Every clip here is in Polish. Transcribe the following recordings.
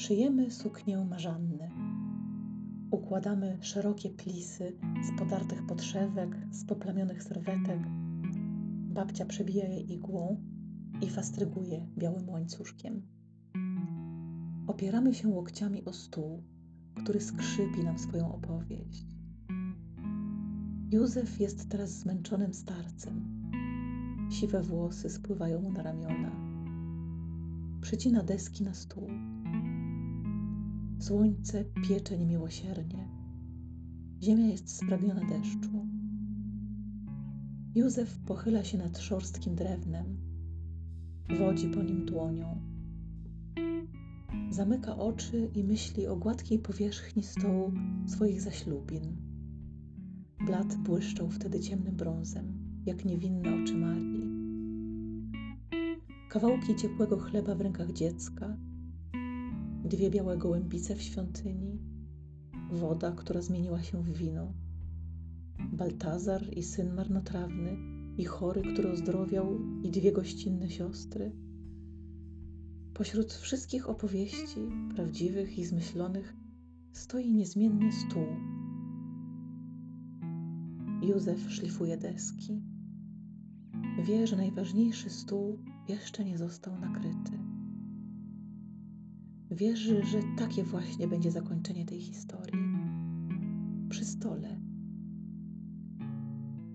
Szyjemy suknię marzanny. Układamy szerokie plisy z podartych podszewek, z poplamionych serwetek. Babcia przebija je igłą i fastryguje białym łańcuszkiem. Opieramy się łokciami o stół, który skrzypi nam swoją opowieść. Józef jest teraz zmęczonym starcem. Siwe włosy spływają mu na ramiona. Przycina deski na stół. Słońce piecze niemiłosiernie. Ziemia jest spragniona deszczu. Józef pochyla się nad szorstkim drewnem. Wodzi po nim dłonią. Zamyka oczy i myśli o gładkiej powierzchni stołu swoich zaślubin. Blat błyszczał wtedy ciemnym brązem, jak niewinne oczy Marii. Kawałki ciepłego chleba w rękach dziecka, dwie białe gołębice w świątyni, woda, która zmieniła się w wino, Baltazar i syn marnotrawny, i chory, który ozdrowiał, i dwie gościnne siostry. Pośród wszystkich opowieści, prawdziwych i zmyślonych, stoi niezmienny stół. Józef szlifuje deski. Wie, że najważniejszy stół jeszcze nie został nakryty. Wierzy, że takie właśnie będzie zakończenie tej historii. Przy stole.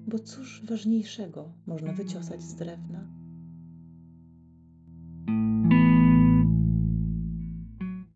Bo cóż ważniejszego można wyciosać z drewna?